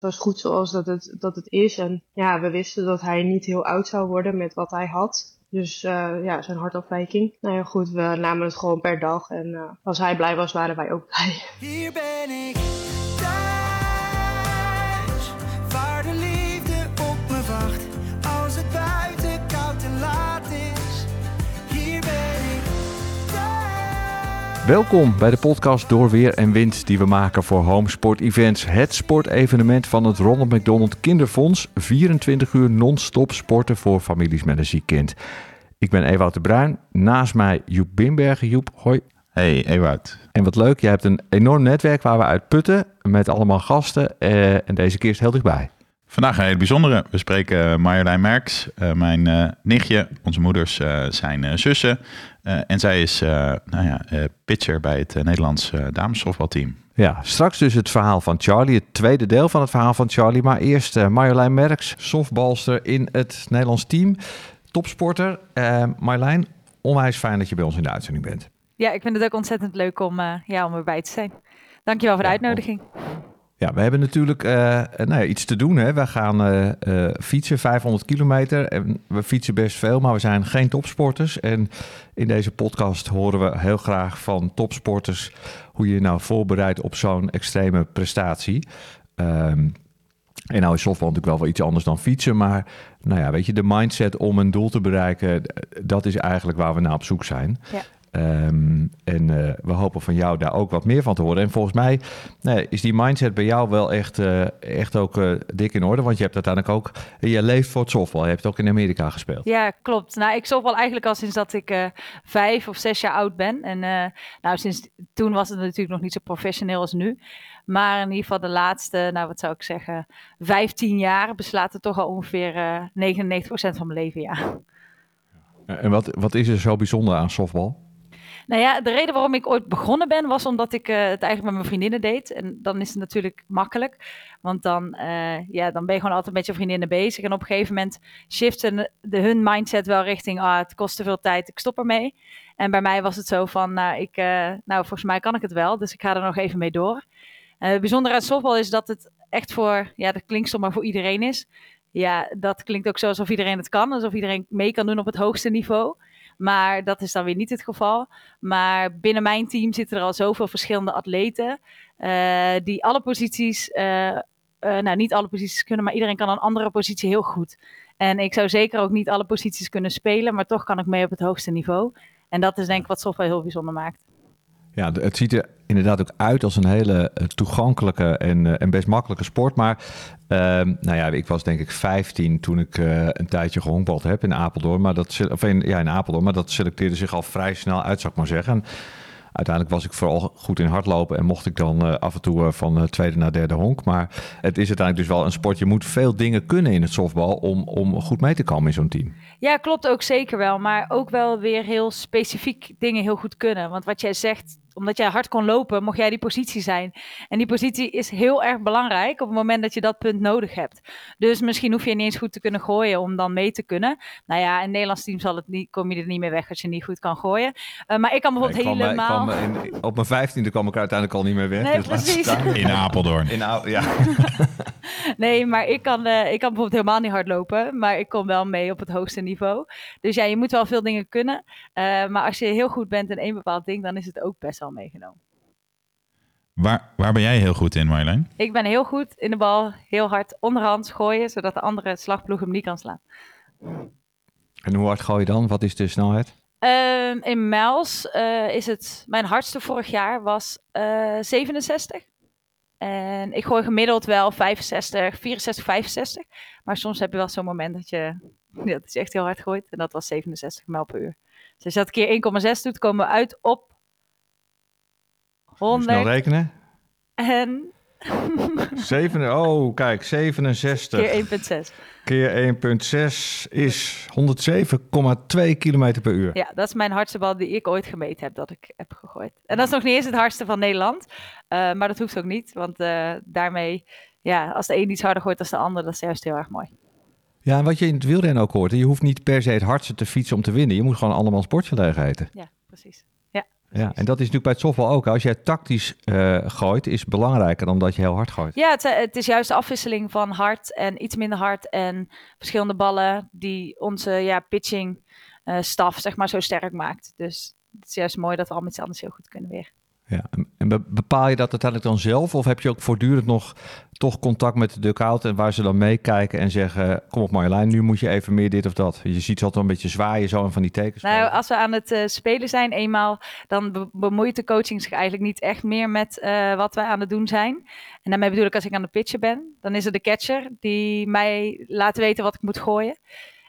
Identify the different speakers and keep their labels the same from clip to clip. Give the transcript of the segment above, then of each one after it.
Speaker 1: was goed zoals dat het, dat het is. En ja, we wisten dat hij niet heel oud zou worden met wat hij had. Dus uh, ja, zijn hartafwijking. Nou ja, goed, we namen het gewoon per dag. En uh, als hij blij was, waren wij ook blij. Hier ben ik
Speaker 2: Welkom bij de podcast Door Weer en Wind die we maken voor Homesport Events. Het sportevenement van het Ronald McDonald Kinderfonds. 24 uur non-stop sporten voor families met een ziek kind. Ik ben Ewout de Bruin. Naast mij Joep Bimbergen. Joep, hoi.
Speaker 3: Hey Ewout.
Speaker 2: En wat leuk, je hebt een enorm netwerk waar we uit putten met allemaal gasten. Uh, en deze keer is heel dichtbij.
Speaker 3: Vandaag een hele bijzondere. We spreken Marjolein Merks, uh, mijn nichtje. Onze moeders zijn zussen. En zij is nou ja, pitcher bij het Nederlands damessoftbalteam.
Speaker 2: Ja, straks dus het verhaal van Charlie, het tweede deel van het verhaal van Charlie. Maar eerst Marjolein Merks, softbalster in het Nederlands team topsporter. Uh, Marlijn, onwijs fijn dat je bij ons in de uitzending bent.
Speaker 4: Ja, ik vind het ook ontzettend leuk om, uh, ja, om erbij te zijn. Dankjewel voor de uitnodiging.
Speaker 2: Ja, we hebben natuurlijk uh, nou ja, iets te doen. Hè. We gaan uh, fietsen 500 kilometer. En we fietsen best veel, maar we zijn geen topsporters. En in deze podcast horen we heel graag van topsporters hoe je je nou voorbereidt op zo'n extreme prestatie. Um, en nou is softbal natuurlijk wel wel iets anders dan fietsen. Maar nou ja, weet je, de mindset om een doel te bereiken, dat is eigenlijk waar we naar op zoek zijn. Ja. Um, en uh, we hopen van jou daar ook wat meer van te horen. En volgens mij nee, is die mindset bij jou wel echt, uh, echt ook uh, dik in orde. Want je hebt uiteindelijk ook, je leeft voor het softbal. Je hebt ook in Amerika gespeeld.
Speaker 4: Ja, klopt. Nou, ik softbal eigenlijk al sinds dat ik vijf of zes jaar oud ben. En nou, sinds toen was het natuurlijk nog niet zo professioneel als nu. Maar in ieder geval de laatste, nou wat zou ik zeggen, 15 jaar beslaat het toch al ongeveer uh, 99% van mijn leven, ja.
Speaker 2: En wat, wat is er zo bijzonder aan softbal?
Speaker 4: Nou ja, de reden waarom ik ooit begonnen ben, was omdat ik uh, het eigenlijk met mijn vriendinnen deed. En dan is het natuurlijk makkelijk. Want dan, uh, ja, dan ben je gewoon altijd met je vriendinnen bezig. En op een gegeven moment shiften de, hun mindset wel richting, ah, het kost te veel tijd, ik stop ermee. En bij mij was het zo van, nou, ik, uh, nou, volgens mij kan ik het wel, dus ik ga er nog even mee door. Het bijzondere aan softbal is dat het echt voor, ja, dat klinkt zomaar voor iedereen is. Ja, dat klinkt ook zo alsof iedereen het kan, alsof iedereen mee kan doen op het hoogste niveau. Maar dat is dan weer niet het geval. Maar binnen mijn team zitten er al zoveel verschillende atleten. Uh, die alle posities, uh, nou niet alle posities kunnen, maar iedereen kan een andere positie heel goed. En ik zou zeker ook niet alle posities kunnen spelen, maar toch kan ik mee op het hoogste niveau. En dat is denk ik wat softball heel bijzonder maakt.
Speaker 2: Ja, het ziet er inderdaad ook uit als een hele eh, toegankelijke en, eh, en best makkelijke sport. Maar uh, nou ja, ik was denk ik 15 toen ik uh, een tijdje gehonkbald heb in Apeldoorn. Maar dat, of in, ja, in Apeldoorn, maar dat selecteerde zich al vrij snel uit, zou ik maar zeggen. En uiteindelijk was ik vooral goed in hardlopen en mocht ik dan af en toe van tweede naar derde honk. Maar het is uiteindelijk dus wel een sport. Je moet veel dingen kunnen in het softbal om, om goed mee te komen in zo'n team.
Speaker 4: Ja, klopt ook zeker wel. Maar ook wel weer heel specifiek dingen heel goed kunnen. Want wat jij zegt, omdat jij hard kon lopen, mocht jij die positie zijn. En die positie is heel erg belangrijk op het moment dat je dat punt nodig hebt. Dus misschien hoef je niet eens goed te kunnen gooien om dan mee te kunnen. Nou ja, in het Nederlands team zal het niet, kom je er niet meer weg als je niet goed kan gooien. Uh, maar ik kan bijvoorbeeld ik helemaal...
Speaker 2: in, op mijn vijftiende kwam ik uiteindelijk al niet meer weg.
Speaker 4: Nee, dus precies.
Speaker 3: In Apeldoorn.
Speaker 2: In ja.
Speaker 4: nee, maar ik kan, uh, ik kan bijvoorbeeld helemaal niet hard lopen. Maar ik kom wel mee op het hoogste niveau. Dus ja, je moet wel veel dingen kunnen. Uh, maar als je heel goed bent in één bepaald ding, dan is het ook best meegenomen.
Speaker 3: Waar, waar ben jij heel goed in, Marjolein?
Speaker 4: Ik ben heel goed in de bal heel hard onderhands gooien, zodat de andere slagploeg hem niet kan slaan.
Speaker 2: En hoe hard gooi je dan? Wat is de snelheid?
Speaker 4: Uh, in mijls uh, is het, mijn hardste vorig jaar was uh, eh, 67. En ik gooi gemiddeld wel 65, 64, 65. Maar soms heb je wel zo'n moment dat je, dat is echt heel hard gooit. En dat was 67 mijl per uur. Dus als je dat keer 1,6 doet, komen we uit op 100.
Speaker 2: Snel rekenen.
Speaker 4: En...
Speaker 2: 7, oh, kijk, 67.
Speaker 4: Keer 1,6.
Speaker 2: Keer 1,6 is 107,2 km per uur.
Speaker 4: Ja, dat is mijn hardste bal die ik ooit gemeten heb dat ik heb gegooid. En dat is nog niet eens het hardste van Nederland. Uh, maar dat hoeft ook niet, want uh, daarmee, ja, als de een iets harder gooit dan de ander, dat is juist heel erg mooi.
Speaker 2: Ja, en wat je in het wielrennen ook hoort, je hoeft niet per se het hardste te fietsen om te winnen. Je moet gewoon allemaal sportgelegenheden.
Speaker 4: Ja, precies.
Speaker 2: Ja, en dat is natuurlijk bij het softbal ook. Als jij tactisch uh, gooit, is belangrijker dan dat je heel hard gooit.
Speaker 4: Ja, het, het, is juist de afwisseling van hard en iets minder hard en verschillende ballen die onze ja, pitching uh, staf zeg maar zo sterk maakt. Dus het is juist mooi dat we al met z'n anders heel goed kunnen weer.
Speaker 2: Ja, en bepaal je dat uiteindelijk dan zelf? Of heb je ook voortdurend nog toch contact met de dugout en waar ze dan meekijken en zeggen: Kom op Marjolein, nu moet je even meer dit of dat. Je ziet ze altijd een beetje zwaaien zo en van die tekens.
Speaker 4: Nou, als we aan het uh, spelen zijn eenmaal, dan bemoeit de coaching zich eigenlijk niet echt meer met uh, wat wij aan het doen zijn. En daarmee bedoel ik als ik aan het pitchen ben, dan is het de catcher die mij laat weten wat ik moet gooien.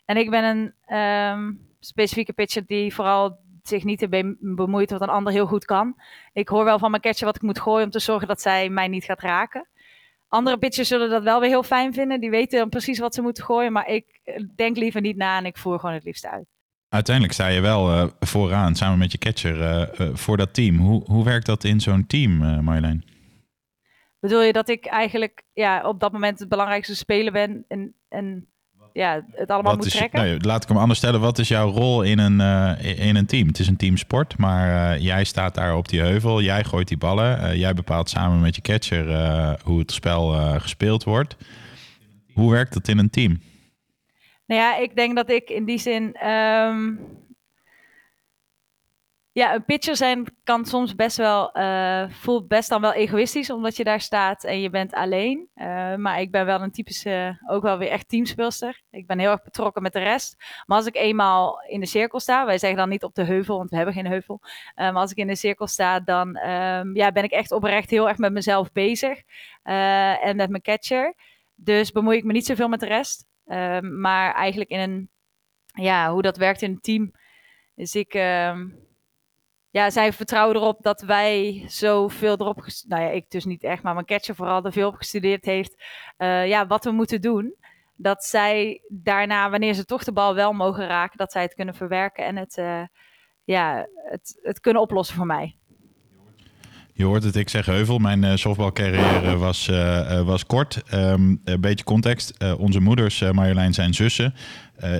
Speaker 4: En ik ben een um, specifieke pitcher die vooral zich niet te bemoeit wat een ander heel goed kan. Ik hoor wel van mijn catcher wat ik moet gooien om te zorgen dat zij mij niet gaat raken. Andere pitchers zullen dat wel weer heel fijn vinden. Die weten dan precies wat ze moeten gooien. Maar ik eh, denk liever niet na en ik voer gewoon het liefst uit.
Speaker 3: Uiteindelijk sta je wel uh, vooraan samen met je catcher uh, uh, voor dat team. Hoe, hoe werkt dat in zo'n team, Marjolein?
Speaker 4: Bedoel je dat ik eigenlijk ja, op dat moment het belangrijkste speler ben en, en ja, het allemaal moet trekken.
Speaker 3: Nou, laat ik hem anders stellen. Wat is jouw rol in een, uh, in een team? Het is een teamsport, maar uh, jij staat daar op die heuvel. Jij gooit die ballen. Uh, jij bepaalt samen met je catcher hoe het spel gespeeld wordt. Hoe werkt het in een team?
Speaker 4: Nou ja, ik denk dat ik in die zin um, ja, een pitcher zijn kan soms best wel, uh, voelt best dan wel egoïstisch, omdat je daar staat en je bent alleen. Uh, maar ik ben wel een typische, ook wel weer echt teamspeelster. Ik ben heel erg betrokken met de rest. Maar als ik eenmaal in de cirkel sta, wij zeggen dan niet op de heuvel, want we hebben geen heuvel. Uh, maar als ik in de cirkel sta, dan um, ja, ben ik echt oprecht heel erg met mezelf bezig. en met mijn catcher. Dus bemoei ik me niet zoveel met de rest. Ehm, maar eigenlijk in een, ja, hoe dat werkt in een team, is ik ja, zij vertrouwen erop dat wij zoveel erop, nou ja, ik dus niet echt, maar mijn catcher vooral er veel op gestudeerd heeft, uh, ja, wat we moeten doen. Dat zij daarna, wanneer ze toch de bal wel mogen raken, dat zij het kunnen verwerken en het, uh, ja, het, het kunnen oplossen voor mij.
Speaker 3: Je hoort het, ik zeg Heuvel. Mijn uh, softbalcarrière was, was kort. Um, een beetje context. Onze moeders, Marjolein, zijn zussen.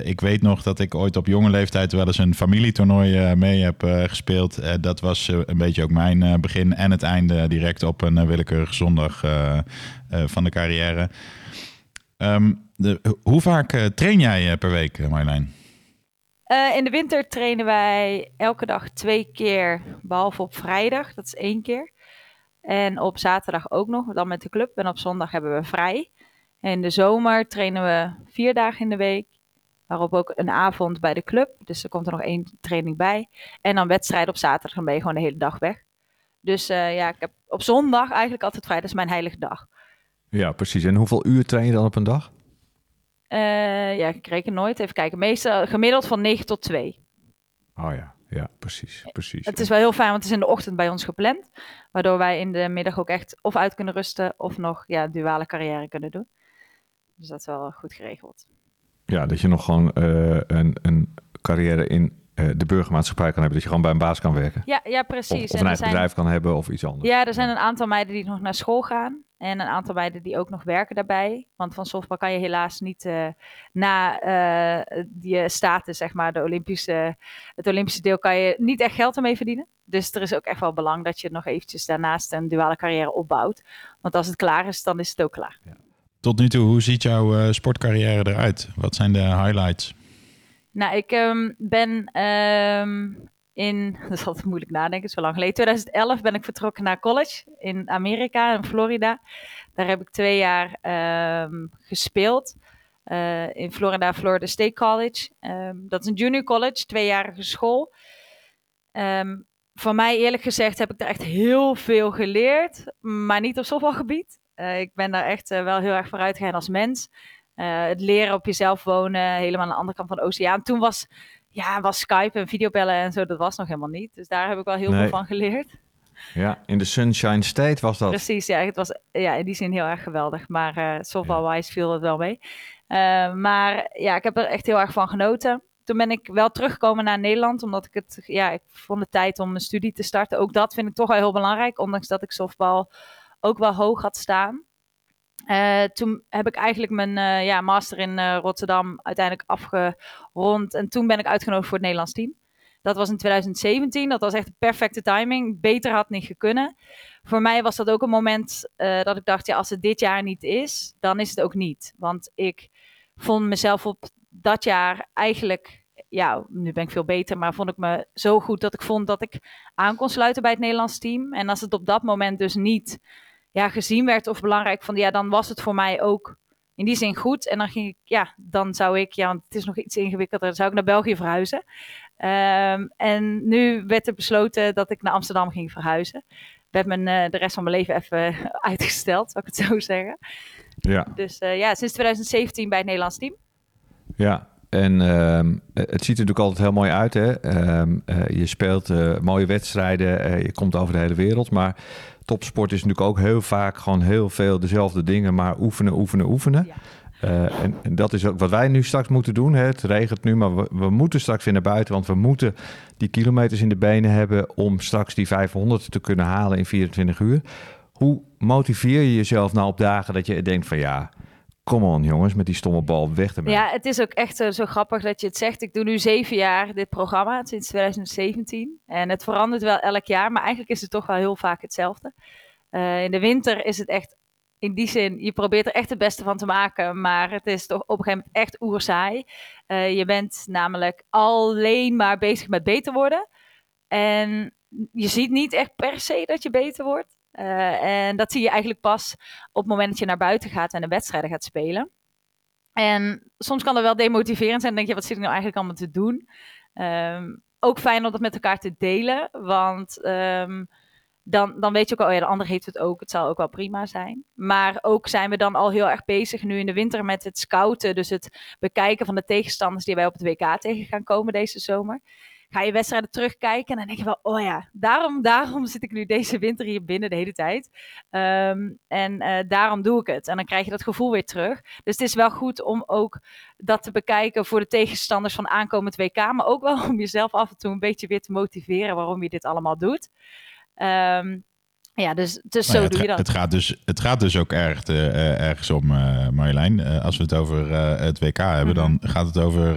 Speaker 3: Ik weet nog dat ik ooit op jonge leeftijd wel eens een familietoernooi mee heb gespeeld. dat was een beetje ook mijn begin en het einde direct op een willekeurige zondag van de carrière. Um, de, hoe vaak train jij per week, Marjolein?
Speaker 4: In de winter trainen wij elke dag twee keer, behalve op vrijdag, dat is één keer. En op zaterdag ook nog, dan met de club. En op zondag hebben we vrij. En in de zomer trainen we vier dagen in de week. Waarop ook een avond bij de club. Dus er komt er nog één training bij. En dan wedstrijd op zaterdag. Dan ben je gewoon de hele dag weg. Dus uh, ja, ik heb op zondag eigenlijk altijd vrij. Dat is mijn heilige dag.
Speaker 2: Ja, precies. En hoeveel uur train je dan op een dag?
Speaker 4: Uh, ja, ik reken nooit. Even kijken. Meestal gemiddeld van 9 tot 2.
Speaker 2: Oh ja, ja, precies, precies.
Speaker 4: Het is wel heel fijn, want het is in de ochtend bij ons gepland. Waardoor wij in de middag ook echt of uit kunnen rusten of nog ja, duale carrière kunnen doen. Dus dat is wel goed geregeld.
Speaker 2: Ja, dat je nog gewoon uh, een, een carrière in uh, de burgermaatschappij kan hebben. Dat je gewoon bij een baas kan werken.
Speaker 4: Ja, ja precies.
Speaker 2: Of, of een eigen bedrijf kan hebben of iets anders.
Speaker 4: Ja, er zijn een aantal meiden die nog naar school gaan. En een aantal meiden die ook nog werken daarbij. Want van softbal kan je helaas niet uh, na uh, die status, zeg maar, de Olympische, het Olympische deel, kan je niet echt geld ermee verdienen. Dus er is ook echt wel belang dat je nog eventjes daarnaast een duale carrière opbouwt. Want als het klaar is, dan is het ook klaar. Ja.
Speaker 3: Tot nu toe, hoe ziet jouw uh, sportcarrière eruit? Wat zijn de highlights?
Speaker 4: Nou, ik um, ben um, in, dat is altijd moeilijk nadenken, wel lang geleden. 2011 ben ik vertrokken naar college in Amerika, in Florida. Daar heb ik twee jaar um, gespeeld. Uh, in Florida, Florida State College. Dat is een junior college, tweejarige school. Van mij eerlijk gezegd heb ik daar echt heel veel geleerd, maar niet op softbalgebied. Uh, ik ben daar echt uh, wel heel erg vooruit gegaan als mens. het leren op jezelf wonen, helemaal aan de andere kant van de oceaan. Toen was ja, was Skype en videobellen en zo, dat was nog helemaal niet. Dus daar heb ik wel heel veel van geleerd.
Speaker 2: Ja, in de Sunshine State was dat.
Speaker 4: Precies, ja, het was ja, in die zin heel erg geweldig. Maar uh, softball-wise viel het wel mee. Uh, maar ja, ik heb er echt heel erg van genoten. Toen ben ik wel teruggekomen naar Nederland, omdat ik het, ja, ik vond de tijd om een studie te starten. Ook dat vind ik toch wel heel belangrijk, ondanks dat ik softbal ook wel hoog had staan. Uh, toen heb ik eigenlijk mijn uh, ja, master in uh, Rotterdam uiteindelijk afgerond. En toen ben ik uitgenodigd voor het Nederlands team. Dat was in 2017. Dat was echt de perfecte timing. Beter had niet gekunnen. Voor mij was dat ook een moment dat ik dacht, ja, als het dit jaar niet is, dan is het ook niet. Want ik vond mezelf op dat jaar eigenlijk, ja, nu ben ik veel beter, maar vond ik me zo goed dat ik vond dat ik aan kon sluiten bij het Nederlands team. En als het op dat moment dus niet ja, gezien werd of belangrijk vond, ja, dan was het voor mij ook in die zin goed. En dan ging ik, ja, dan zou ik, ja, want het is nog iets ingewikkelder, zou ik naar België verhuizen. Um, en nu werd er besloten dat ik naar Amsterdam ging verhuizen. Werd mijn, uh, de rest van mijn leven even uitgesteld, zou ik het zo zeggen.
Speaker 2: Ja.
Speaker 4: Dus uh, ja, sinds 2017 bij het Nederlands team.
Speaker 2: Ja, en uh, het ziet er natuurlijk altijd heel mooi uit. Hè? Uh, uh, je speelt mooie wedstrijden, je komt over de hele wereld. Maar topsport is natuurlijk ook heel vaak gewoon heel veel dezelfde dingen, maar oefenen, oefenen, oefenen. Ja. Uh, en, en, dat is ook wat wij nu straks moeten doen. Hè. Het regent nu, maar we, we, moeten straks weer naar buiten. Want we moeten die kilometers in de benen hebben om straks die 500 te kunnen halen in 24 uur. Hoe motiveer je jezelf nou op dagen dat je denkt van ja, Kom on jongens, met die stomme bal weg ermee.
Speaker 4: Ja, het is ook echt zo, zo, grappig dat je het zegt. Ik doe nu zeven jaar dit programma, sinds 2017. En het verandert wel elk jaar, maar eigenlijk is het toch wel heel vaak hetzelfde. Uh, in de winter is het echt, in die zin, je probeert er echt het beste van te maken. Maar het is toch op een gegeven moment echt oerzaai. Uh, je bent namelijk alleen maar bezig met beter worden. En je ziet niet echt per se dat je beter wordt. Uh, en dat zie je eigenlijk pas op het moment dat je naar buiten gaat en de wedstrijden gaat spelen. En soms kan dat wel demotiverend zijn. Denk je, wat zit ik nou eigenlijk allemaal te doen? Um, ook fijn om dat met elkaar te delen. Want um, dan, dan weet je ook al, oh ja, de ander heeft het ook. Het zal ook wel prima zijn. Maar ook zijn we dan al heel erg bezig nu in de winter met het scouten. Dus het bekijken van de tegenstanders die wij op het WK tegen gaan komen deze zomer ga je wedstrijden terugkijken en dan denk je wel, oh ja, daarom, daarom zit ik nu deze winter hier binnen de hele tijd. Um, en uh, daarom doe ik het. En dan krijg je dat gevoel weer terug. Dus het is wel goed om ook dat te bekijken voor de tegenstanders van aankomend WK, maar ook wel om jezelf af en toe een beetje weer te motiveren waarom je dit allemaal doet. Um, ja, dus, dus zo
Speaker 3: ja,
Speaker 4: doe je dat.
Speaker 3: Het gaat dus, het gaat dus ook erg, uh, ergens om, uh, Marjolein. Uh, als we het over het WK hebben, -hmm. dan gaat het over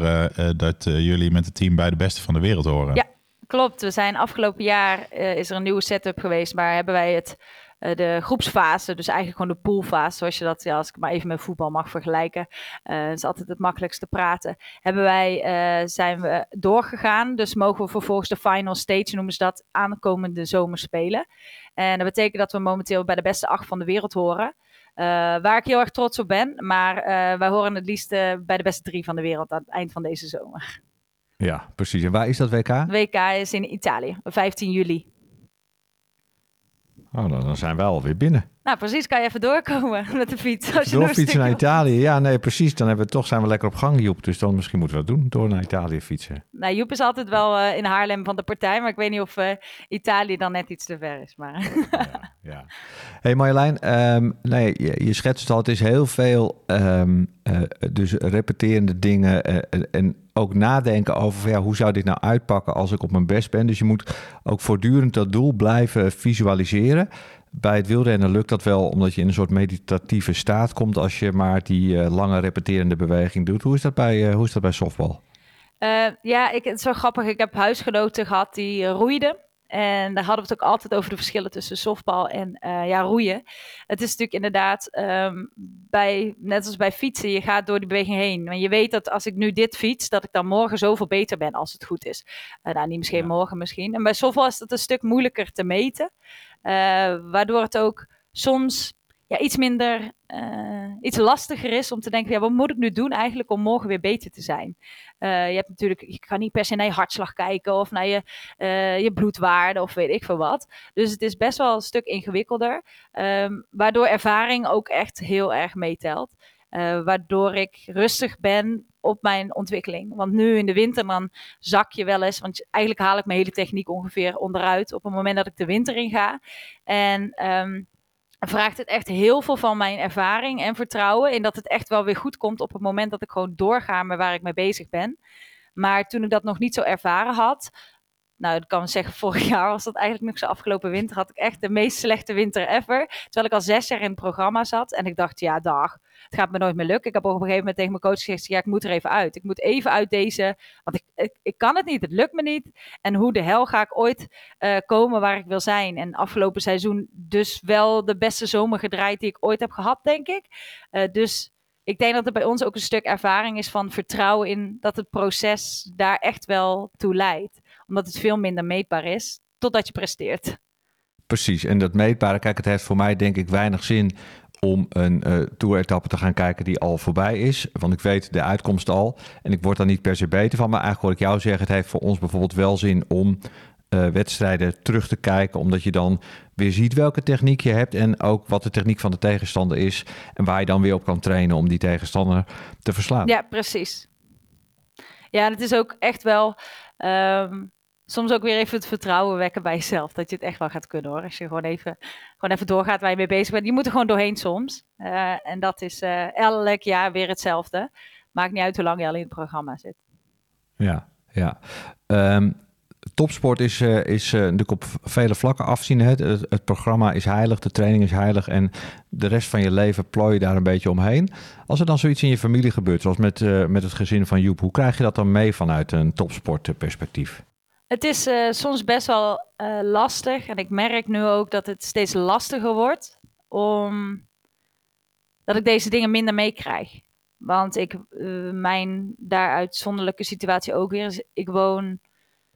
Speaker 3: dat jullie met het team bij de beste van de wereld horen.
Speaker 4: Ja, klopt. We zijn afgelopen jaar is er een nieuwe setup geweest, maar hebben wij het de groepsfase, dus eigenlijk gewoon de poolfase, zoals je dat, ja, als ik maar even met voetbal mag vergelijken, uh, is altijd het makkelijkste praten. Hebben wij, uh, zijn we doorgegaan, dus mogen we vervolgens de final stage, noemen ze dat, aankomende zomer spelen. En dat betekent dat we momenteel bij de beste acht van de wereld horen. Uh, waar ik heel erg trots op ben, maar wij horen het liefst bij de beste drie van de wereld aan het eind van deze zomer.
Speaker 2: Ja, precies. En waar is dat WK?
Speaker 4: WK is in Italië, 15 juli.
Speaker 2: Oh, dan zijn we alweer binnen.
Speaker 4: Nou, precies. Kan je even doorkomen met de fiets? Als je
Speaker 2: Doorfietsen naar Italië. Ja, nee, precies. Dan hebben we, toch zijn we lekker op gang, Joep. Dus dan misschien moeten we dat doen, door naar Italië fietsen.
Speaker 4: Nou, Joep is altijd wel uh, in Haarlem van de partij. Maar ik weet niet of uh, Italië dan net iets te ver is. Maar...
Speaker 2: ja, ja. hey Marjolein, um, nee, je, je schetst al, het is heel veel um, uh, dus repeterende dingen en ook nadenken over ja, hoe zou dit nou uitpakken als ik op mijn best ben. Dus je moet ook voortdurend dat doel blijven visualiseren. Bij het wielrennen lukt dat wel omdat je in een soort meditatieve staat komt als je maar die uh, lange repeterende beweging doet. Hoe is dat bij, uh, hoe is dat bij softbal?
Speaker 4: Uh, ja, ik, het is wel grappig. Ik heb huisgenoten gehad die roeiden. En daar hadden we het ook altijd over de verschillen tussen softbal en uh, ja, roeien. Het is natuurlijk inderdaad, um, bij, net als bij fietsen, je gaat door die beweging heen. Maar je weet dat als ik nu dit fiets, dat ik dan morgen zoveel beter ben als het goed is. Uh, nou, niet misschien ja. morgen misschien. En bij softbal is het een stuk moeilijker te meten. Uh, waardoor het ook soms ja, iets minder, uh, iets lastiger is om te denken, ja, wat moet ik nu doen eigenlijk om morgen weer beter te zijn? Uh, je hebt natuurlijk, je kan niet per se naar je hartslag kijken of naar je, je bloedwaarde of weet ik veel wat. Dus het is best wel een stuk ingewikkelder, um, waardoor ervaring ook echt heel erg meetelt. waardoor ik rustig ben op mijn ontwikkeling. Want nu in de winter dan zak je wel eens, want eigenlijk haal ik mijn hele techniek ongeveer onderuit op het moment dat ik de winter in ga. En um, vraagt het echt heel veel van mijn ervaring en vertrouwen in dat het echt wel weer goed komt op het moment dat ik gewoon doorga met waar ik mee bezig ben. Maar toen ik dat nog niet zo ervaren had, nou, ik kan zeggen, vorig jaar was dat eigenlijk nog zo. Afgelopen winter had ik echt de meest slechte winter ever. Terwijl ik al zes jaar in het programma zat. En ik dacht, ja, dag, het gaat me nooit meer lukken. Ik heb op een gegeven moment tegen mijn coach gezegd, ja, ik moet er even uit. Ik moet even uit deze, want ik, ik, kan het niet, het lukt me niet. En hoe de hel ga ik ooit uh, komen waar ik wil zijn? En afgelopen seizoen dus wel de beste zomer gedraaid die ik ooit heb gehad, denk ik. Uh, dus ik denk dat er bij ons ook een stuk ervaring is van vertrouwen in dat het proces daar echt wel toe leidt. Omdat het veel minder meetbaar is totdat je presteert.
Speaker 2: Precies, en dat meetbare, kijk, het heeft voor mij denk ik weinig zin om een uh, tour-etappe te gaan kijken die al voorbij is. Want ik weet de uitkomst al en ik word daar niet per se beter van. Maar eigenlijk hoor ik jou zeggen, het heeft voor ons bijvoorbeeld wel zin om uh, wedstrijden terug te kijken. Omdat je dan weer ziet welke techniek je hebt en ook wat de techniek van de tegenstander is. En waar je dan weer op kan trainen om die tegenstander te verslaan.
Speaker 4: Ja, precies. Ja, het is ook echt wel... Um soms ook weer even het vertrouwen wekken bij jezelf. Dat je het echt wel gaat kunnen hoor. Als je gewoon even, gewoon even doorgaat waar je mee bezig bent. Je moet er gewoon doorheen soms. Uh, en dat is uh, elk jaar weer hetzelfde. Maakt niet uit hoe lang je al in het programma zit.
Speaker 2: Ja, ja. Um, topsport is, uh, is natuurlijk op vele vlakken afzien. Het, het, het, programma is heilig, de training is heilig en de rest van je leven plooi je daar een beetje omheen. Als er dan zoiets in je familie gebeurt, zoals met, met het gezin van Joep, hoe krijg je dat dan mee vanuit een topsportperspectief?
Speaker 4: Het is uh, soms best wel uh, lastig. En ik merk nu ook dat het steeds lastiger wordt. Om dat ik deze dingen minder meekrijg. Want ik, uh, mijn daar uitzonderlijke situatie ook weer is. Ik woon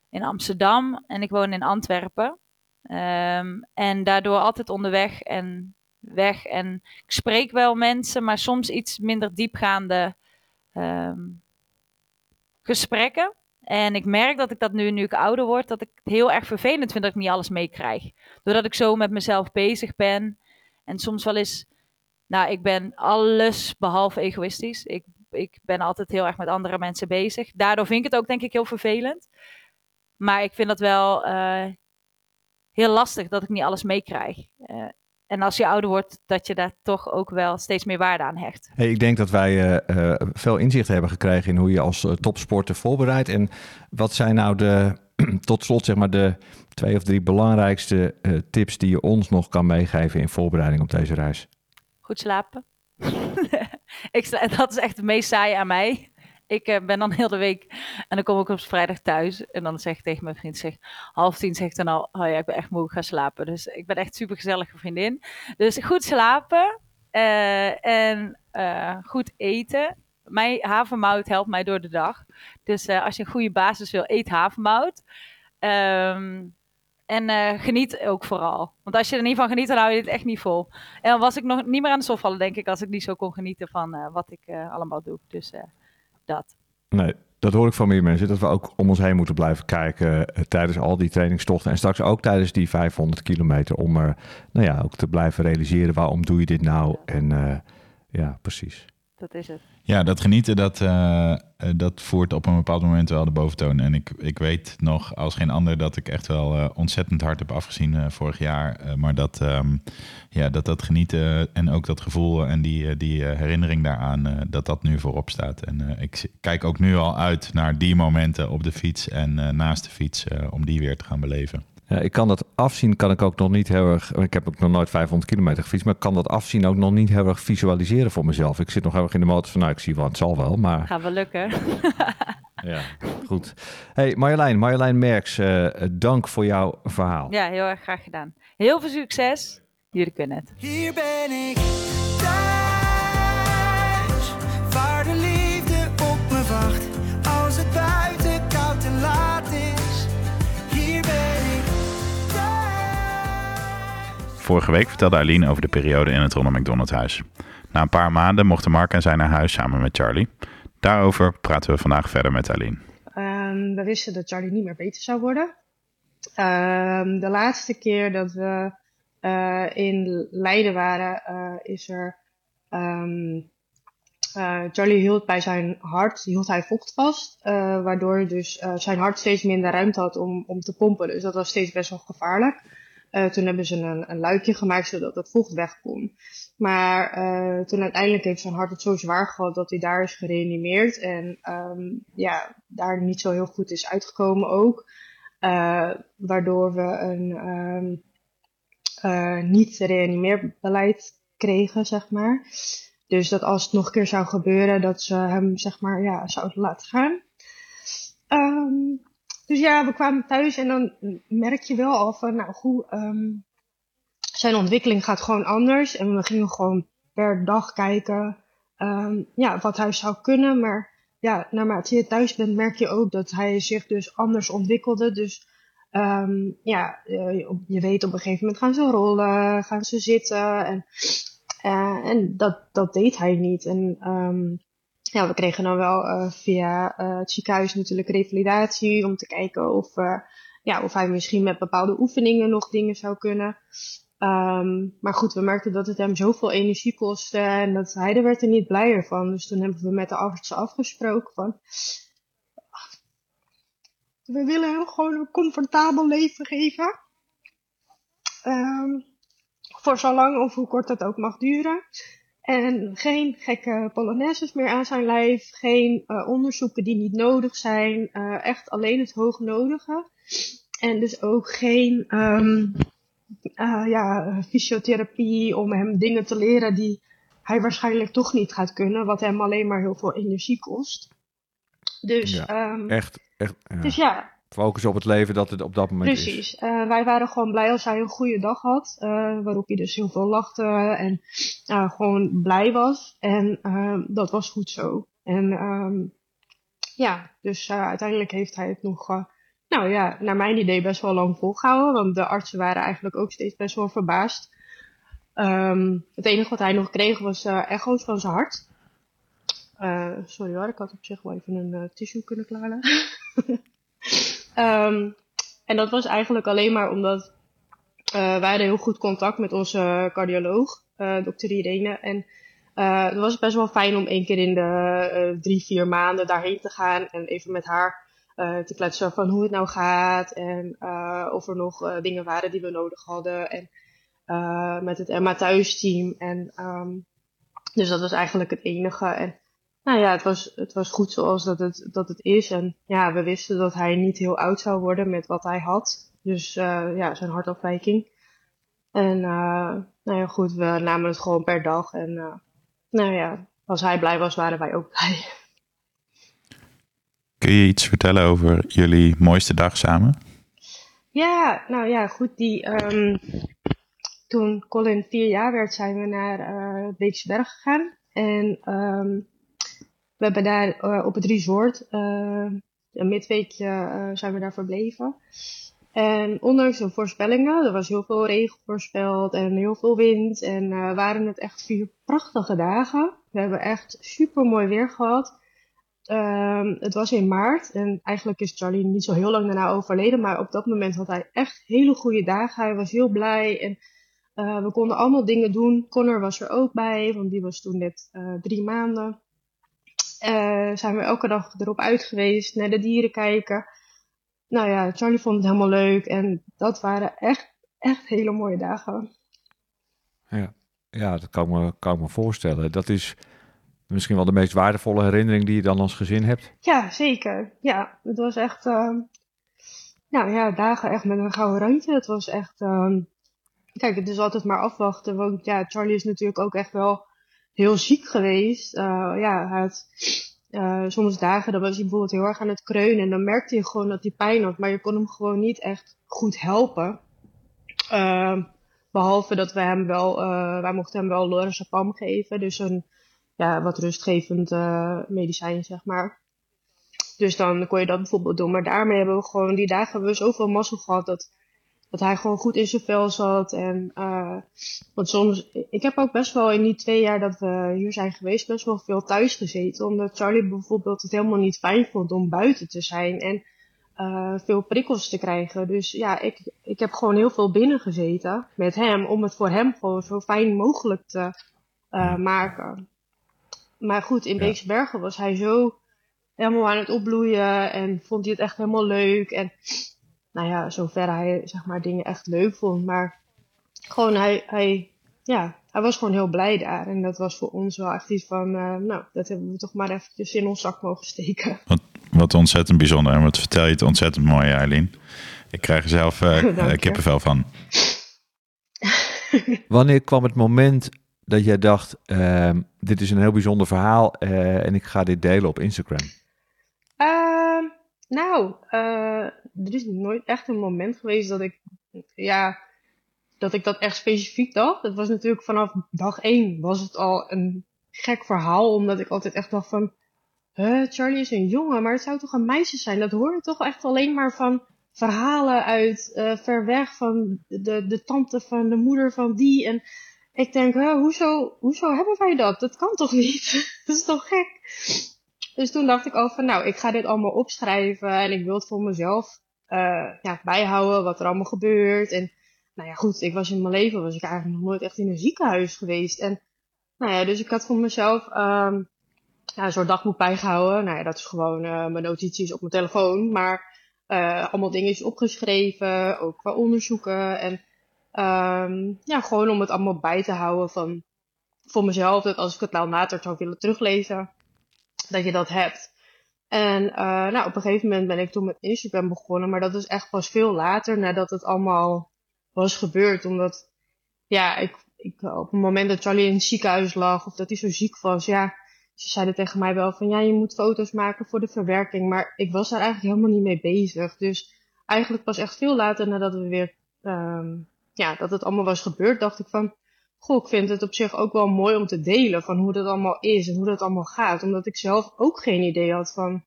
Speaker 4: in Amsterdam en ik woon in Antwerpen. Um, en daardoor altijd onderweg en weg. En ik spreek wel mensen, maar soms iets minder diepgaande um, gesprekken. En ik merk dat ik dat nu, nu ik ouder word, dat ik heel erg vervelend vind dat ik niet alles meekrijg. Doordat ik zo met mezelf bezig ben. En soms wel eens, nou, ik ben alles behalve egoïstisch. Ik, ik ben altijd heel erg met andere mensen bezig. Daardoor vind ik het ook, denk ik, heel vervelend. Maar ik vind dat wel uh, heel lastig dat ik niet alles meekrijg. Uh, en als je ouder wordt, dat je daar toch ook wel steeds meer waarde aan hecht.
Speaker 2: Hey, ik denk dat wij uh, uh, veel inzicht hebben gekregen in hoe je als uh, topsporter voorbereidt. En wat zijn nou de, tot slot zeg maar de twee of drie belangrijkste tips die je ons nog kan meegeven in voorbereiding op deze reis?
Speaker 4: Goed slapen. ik, dat is echt het meest saai aan mij ik uh, ben dan heel de week en dan kom ik op vrijdag thuis en dan zeg ik tegen mijn vriend, zeg, half tien zegt dan al, oh ja, ik ben echt moe, ik ga slapen. Dus ik ben echt super gezellige vriendin. Dus goed slapen uh, en uh, goed eten. Mijn havermout helpt mij door de dag. Dus als je een goede basis wil, eet havermout. Um, en geniet ook vooral. Want als je er niet van geniet, dan hou je het echt niet vol. En dan was ik nog niet meer aan de sof vallen, denk ik, als ik niet zo kon genieten van wat ik allemaal doe. Dus dat.
Speaker 2: Nee, dat hoor ik van meer mensen. Dat we ook om ons heen moeten blijven kijken uh, tijdens al die trainingstochten. En straks ook tijdens die 500 kilometer. Om er nou ja, ook te blijven realiseren waarom doe je dit nou. En uh, ja, precies.
Speaker 4: Dat is het.
Speaker 3: Ja, dat genieten, dat, uh, dat voert op een bepaald moment wel de boventoon. En ik, ik weet nog als geen ander dat ik echt wel uh, ontzettend hard heb afgezien vorig jaar. maar dat, um, ja, dat dat genieten en ook dat gevoel en die, die herinnering daaraan, dat dat nu voorop staat. En ik kijk ook nu al uit naar die momenten op de fiets en naast de fiets om die weer te gaan beleven.
Speaker 2: Ja, ik kan dat afzien, kan ik ook nog niet heel erg. Ik heb ook nog nooit 500 kilometer gefietst, maar ik kan dat afzien ook nog niet heel erg visualiseren voor mezelf. Ik zit nog heel erg in de motor van, nou, ik zie wel, het zal wel, maar.
Speaker 4: Gaat wel lukken.
Speaker 2: ja, goed. Hey Marjolein, Marjolein Merks, uh, dank voor jouw verhaal.
Speaker 4: Ja, heel erg graag gedaan. Heel veel succes. Jullie kunnen het.
Speaker 5: Hier ben ik
Speaker 3: Vorige week vertelde Aileen over de periode in het Ronald McDonald huis. Na een paar maanden mochten Mark en zij naar huis samen met Charlie. Daarover praten we vandaag verder met Aileen.
Speaker 1: Um, we wisten dat Charlie niet meer beter zou worden. Um, de laatste keer dat we uh, in Leiden waren, uh, is er. Um, uh, Charlie hield bij zijn hart hield hij vocht vast, waardoor dus zijn hart steeds minder ruimte had om, om te pompen. Dus dat was steeds best wel gevaarlijk. Uh, toen hebben ze een, een luikje gemaakt zodat het vocht weg kon. Maar uh, toen uiteindelijk heeft zijn hart het zo zwaar gehad dat hij daar is gereanimeerd. En um, ja, daar niet zo heel goed is uitgekomen ook. eh, waardoor we een ehm, eh, niet reanimeerbeleid kregen, zeg maar. Dus dat als het nog een keer zou gebeuren, dat ze hem, zeg maar, ja, zouden laten gaan. Ehm, dus ja, we kwamen thuis en dan merk je wel al van, nou goed, ehm, zijn ontwikkeling gaat gewoon anders. En we gingen gewoon per dag kijken ehm, ja, wat hij zou kunnen. Maar ja, naarmate je thuis bent, merk je ook dat hij zich dus anders ontwikkelde. Dus ehm, ja, eh, je weet op een gegeven moment gaan ze rollen, gaan ze zitten. En, eh, en dat, dat deed hij niet. En ehm, ja, we kregen dan wel eh, via het ziekenhuis natuurlijk revalidatie om te kijken of, ja, of hij misschien met bepaalde oefeningen nog dingen zou kunnen. Ehm, maar goed, we merkten dat het hem zoveel energie kostte en dat hij er werd er niet blijer van. Dus toen hebben we met de artsen afgesproken van... We willen hem gewoon een comfortabel leven geven. Um, voor zo lang of hoe kort dat ook mag duren. En geen gekke polonaises meer aan zijn lijf. Geen uh, onderzoeken die niet nodig zijn. Uh, echt alleen het hoognodige. En dus ook geen... Um, uh, ja, fysiotherapie om hem dingen te leren die hij waarschijnlijk toch niet gaat kunnen, wat hem alleen maar heel veel energie kost. Dus,
Speaker 2: ja, um, echt, echt. Ja.
Speaker 1: Dus ja.
Speaker 2: Focus op het leven dat het op dat moment
Speaker 1: Precies. is. Precies. Uh, wij waren gewoon blij als hij een goede dag had, uh, waarop hij dus heel veel lachte en uh, gewoon blij was. En ehm, dat was goed zo. En um, ja, dus uiteindelijk heeft hij het nog nou ja, naar mijn idee best wel lang volgehouden. Want de artsen waren eigenlijk ook steeds best wel verbaasd. Um, het enige wat hij nog kreeg was echo's van zijn hart. Sorry hoor, ik had op zich wel even een tissue kunnen klaarleggen. um, en dat was eigenlijk alleen maar omdat wij hadden heel goed contact met onze cardioloog, dokter Irene. En het was best wel fijn om één keer in de drie, vier maanden daarheen te gaan en even met haar te kletsen van hoe het nou gaat en of er nog dingen waren die we nodig hadden. En met het Emma thuisteam. En um, dus dat was eigenlijk het enige. En nou ja, het was, het was goed zoals dat het, dat het is. En ja, we wisten dat hij niet heel oud zou worden met wat hij had. Dus ja, zijn hartafwijking. En nou ja, goed, we namen het gewoon per dag. En nou ja, als hij blij was, waren wij ook blij.
Speaker 3: Kun je iets vertellen over jullie mooiste dag samen?
Speaker 1: Ja, nou ja, goed. Die, um, toen Colin vier jaar werd, zijn we naar uh, Beeksberg gegaan. En um, we hebben daar uh, op het resort uh, een midweekje zijn we daar verbleven. En ondanks de voorspellingen, er was heel veel regen voorspeld en heel veel wind. En waren het echt vier prachtige dagen. We hebben echt super mooi weer gehad. Um, het was in maart en eigenlijk is Charlie niet zo heel lang daarna overleden, maar op dat moment had hij echt hele goede dagen. Hij was heel blij en we konden allemaal dingen doen. Connor was er ook bij, want die was toen net drie maanden. Uh, zijn we elke dag erop uit geweest, naar de dieren kijken. Nou ja, Charlie vond het helemaal leuk en dat waren echt, echt hele mooie dagen.
Speaker 2: Ja, ja dat kan ik me, kan ik me voorstellen. Dat is misschien wel de meest waardevolle herinnering die je dan als gezin hebt?
Speaker 1: Ja, zeker. Ja, het was echt, uh, nou ja, dagen echt met een gouden randje. Het was echt, uh, kijk, het is altijd maar afwachten. Want ja, Charlie is natuurlijk ook echt wel heel ziek geweest. Uh, ja, hij uh, soms dagen, dan was hij bijvoorbeeld heel erg aan het kreunen. En dan merkte je gewoon dat hij pijn had. Maar je kon hem gewoon niet echt goed helpen. Uh, behalve dat we hem wel, wij mochten hem wel lorazepam geven. Dus een ja, wat rustgevend medicijn, zeg maar. Dus dan kon je dat bijvoorbeeld doen. Maar daarmee hebben we gewoon, die dagen hebben we zoveel mazzel gehad dat, dat hij gewoon goed in zijn vel zat. En, uh, want soms, ik heb ook best wel in die twee jaar dat we hier zijn geweest, best wel veel thuis gezeten. Omdat Charlie bijvoorbeeld het helemaal niet fijn vond om buiten te zijn en uh, veel prikkels te krijgen. Dus ja, ik, ik heb gewoon heel veel binnen gezeten met hem, om het voor hem gewoon zo fijn mogelijk te uh, maken. Maar goed, in ja. Beekse Bergen was hij zo helemaal aan het opbloeien en vond hij het echt helemaal leuk. En nou ja, zover hij zeg maar dingen echt leuk vond. Maar gewoon hij, hij, ja, hij was gewoon heel blij daar. En dat was voor ons wel echt iets van, uh, nou, dat hebben we toch maar eventjes in ons zak mogen steken.
Speaker 3: Wat, Wat ontzettend bijzonder. En wat vertel je het ontzettend mooi, Eileen. Ik krijg er zelf uh, kippenvel van.
Speaker 2: Wanneer kwam het moment dat jij dacht, ehm, dit is een heel bijzonder verhaal eh, en ik ga dit delen op Instagram?
Speaker 1: Nou, eh, er is nooit echt een moment geweest dat ik, ja, dat ik dat echt specifiek dacht. Het was natuurlijk vanaf dag één was het al een gek verhaal, omdat ik altijd echt dacht van, huh, Charlie is een jongen, maar het zou toch een meisje zijn? Dat hoor je toch echt alleen maar van verhalen uit eh, ver weg van de, de tante van de moeder van die. En ik denk, hoezo, hoezo hebben wij dat? Dat kan toch niet? dat is toch gek? Dus toen dacht ik al van, nou, ik ga dit allemaal opschrijven en ik wil het voor mezelf eh, ja, bijhouden wat er allemaal gebeurt. En nou ja, goed, ik was in mijn leven, was ik eigenlijk nog nooit echt in een ziekenhuis geweest. En nou ja, dus ik had voor mezelf ehm, ja, een soort dagboek bijgehouden. Nou ja, dat is gewoon eh, mijn notities op mijn telefoon, maar eh, allemaal dingen opgeschreven, ook qua onderzoeken. En ehm, ja, gewoon om het allemaal bij te houden van voor mezelf, dat als ik het nou later zou willen teruglezen, dat je dat hebt. En eh, nou, op een gegeven moment ben ik toen met Instagram begonnen, maar dat is echt pas veel later nadat het allemaal was gebeurd. Omdat, ja, ik, ik, op het moment dat Charlie in het ziekenhuis lag of dat hij zo ziek was, ja, ze zeiden tegen mij wel van ja, je moet foto's maken voor de verwerking. Maar ik was daar eigenlijk helemaal niet mee bezig. Dus eigenlijk pas echt veel later nadat we weer, um, ja, dat het allemaal was gebeurd, dacht ik van, goh, ik vind het op zich ook wel mooi om te delen van hoe dat allemaal is en hoe dat allemaal gaat. Omdat ik zelf ook geen idee had van,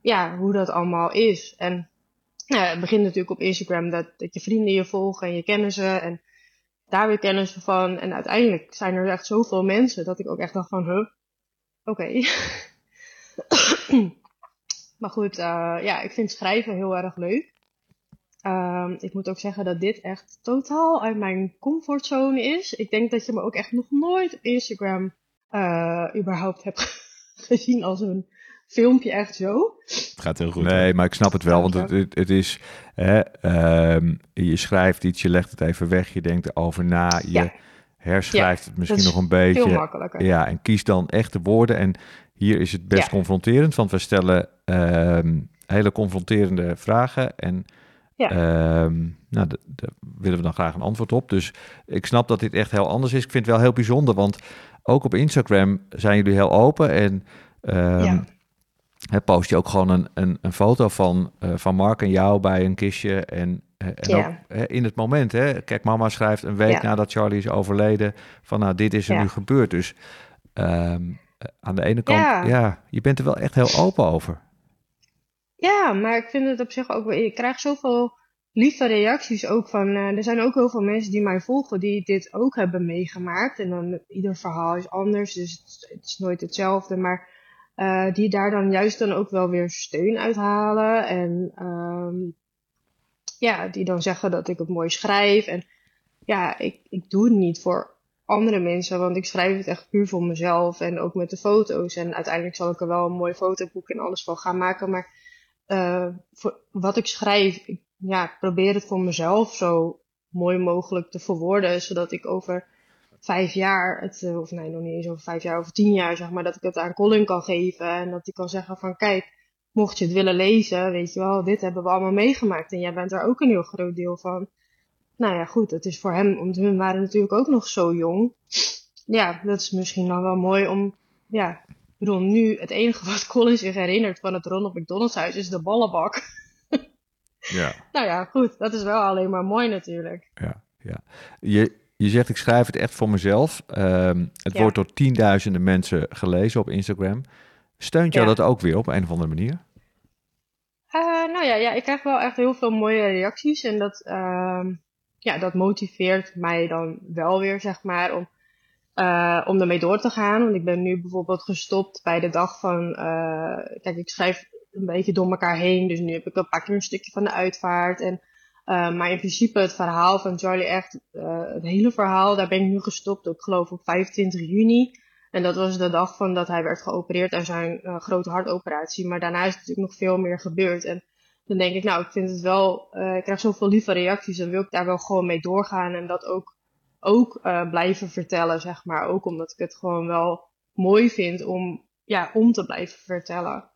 Speaker 1: ja, hoe dat allemaal is. En nou, het begint natuurlijk op Instagram dat, dat je vrienden je volgen en je kennen ze en daar weer kennis van. En uiteindelijk zijn er echt zoveel mensen dat ik ook echt dacht van, huh, oké. maar goed, uh, ja, ik vind schrijven heel erg leuk. Um, ik moet ook zeggen dat dit echt totaal uit mijn comfortzone is. Ik denk dat je me ook echt nog nooit op Instagram uh, überhaupt hebt gezien als een filmpje echt zo.
Speaker 3: Het gaat heel goed.
Speaker 2: Nee, maar ik snap het wel, want het, het, het is, hè, um, je schrijft iets, je legt het even weg, je denkt erover na, je
Speaker 1: Ja.
Speaker 2: herschrijft het misschien nog een
Speaker 1: Veel
Speaker 2: beetje.
Speaker 1: makkelijker.
Speaker 2: Ja, en kies dan echt de woorden. En hier is het best
Speaker 1: Ja.
Speaker 2: confronterend, want we stellen ehm, hele confronterende vragen. En
Speaker 1: Ja.
Speaker 2: ehm, nou, daar willen we dan graag een antwoord op. Dus ik snap dat dit echt heel anders is. Ik vind het wel heel bijzonder, want ook op Instagram zijn jullie heel open. En ehm,
Speaker 1: Ja.
Speaker 2: post je ook gewoon een, een, een foto van, eh, van Mark en jou bij een kistje. En, eh, en
Speaker 1: Ja.
Speaker 2: ook in het moment, hè, kijk, mama schrijft een week nadat Charlie is overleden van nou, dit is er nu gebeurd. Dus ehm, eh, aan de ene kant, ja.
Speaker 1: Ja.
Speaker 2: je bent er wel echt heel open over.
Speaker 1: Ja, maar ik vind het op zich ook wel. Ik krijg zoveel lieve reacties ook van. eh, er zijn ook heel veel mensen die mij volgen die dit ook hebben meegemaakt. En dan ieder verhaal is anders, dus het, is- nooit hetzelfde. Maar eh, die daar dan juist dan ook wel weer steun uithalen. En ehm, ja, die dan zeggen dat ik het mooi schrijf. En ja, ik, ik doe het niet voor andere mensen, want ik schrijf het echt puur voor mezelf. En ook met de foto's. En uiteindelijk zal ik er wel een mooi fotoboek en alles van gaan maken. Maar eh, voor wat ik schrijf, ik ja, ik probeer het voor mezelf zo mooi mogelijk te verwoorden, zodat ik over vijf jaar, het, eh, of nee, nog niet eens over vijf jaar, over tien jaar, zeg maar, dat ik het aan Colin kan geven en dat hij kan zeggen van, kijk, mocht je het willen lezen, weet je wel, dit hebben we allemaal meegemaakt en jij bent er ook een heel groot deel van. Nou ja, goed, het is voor hem, want hun waren natuurlijk ook nog zo jong. Ja, dat is misschien dan wel mooi om, ja, ik bedoel, nu het enige wat Colin zich herinnert van het Ronald McDonald's huis is de ballenbak.
Speaker 2: Ja.
Speaker 1: Nou ja, goed, dat is wel alleen maar mooi natuurlijk.
Speaker 2: Ja, ja. Je, je zegt, ik schrijf het echt voor mezelf. Ehm, het
Speaker 1: Ja.
Speaker 2: wordt door tienduizenden mensen gelezen op Instagram. Steunt jou
Speaker 1: Ja.
Speaker 2: dat ook weer op een of andere manier?
Speaker 1: Eh, nou ja, ja, ik krijg wel echt heel veel mooie reacties en dat, ehm, ja, dat motiveert mij dan wel weer, zeg maar, om, eh, om ermee door te gaan. Want ik ben nu bijvoorbeeld gestopt bij de dag van, eh, kijk, ik schrijf een beetje door elkaar heen, dus nu heb ik een paar keer een stukje van de uitvaart. En, eh, maar in principe het verhaal van Charlie echt, het hele verhaal, daar ben ik nu gestopt, ik geloof op 25 juni. En dat was de dag van dat hij werd geopereerd aan zijn grote hartoperatie. Maar daarna is natuurlijk nog veel meer gebeurd. En dan denk ik, nou, ik vind het wel, ik krijg zoveel lieve reacties. Dan wil ik daar wel gewoon mee doorgaan en dat ook, ook eh, blijven vertellen, zeg maar. Ook omdat ik het gewoon wel mooi vind om, ja, om te blijven vertellen.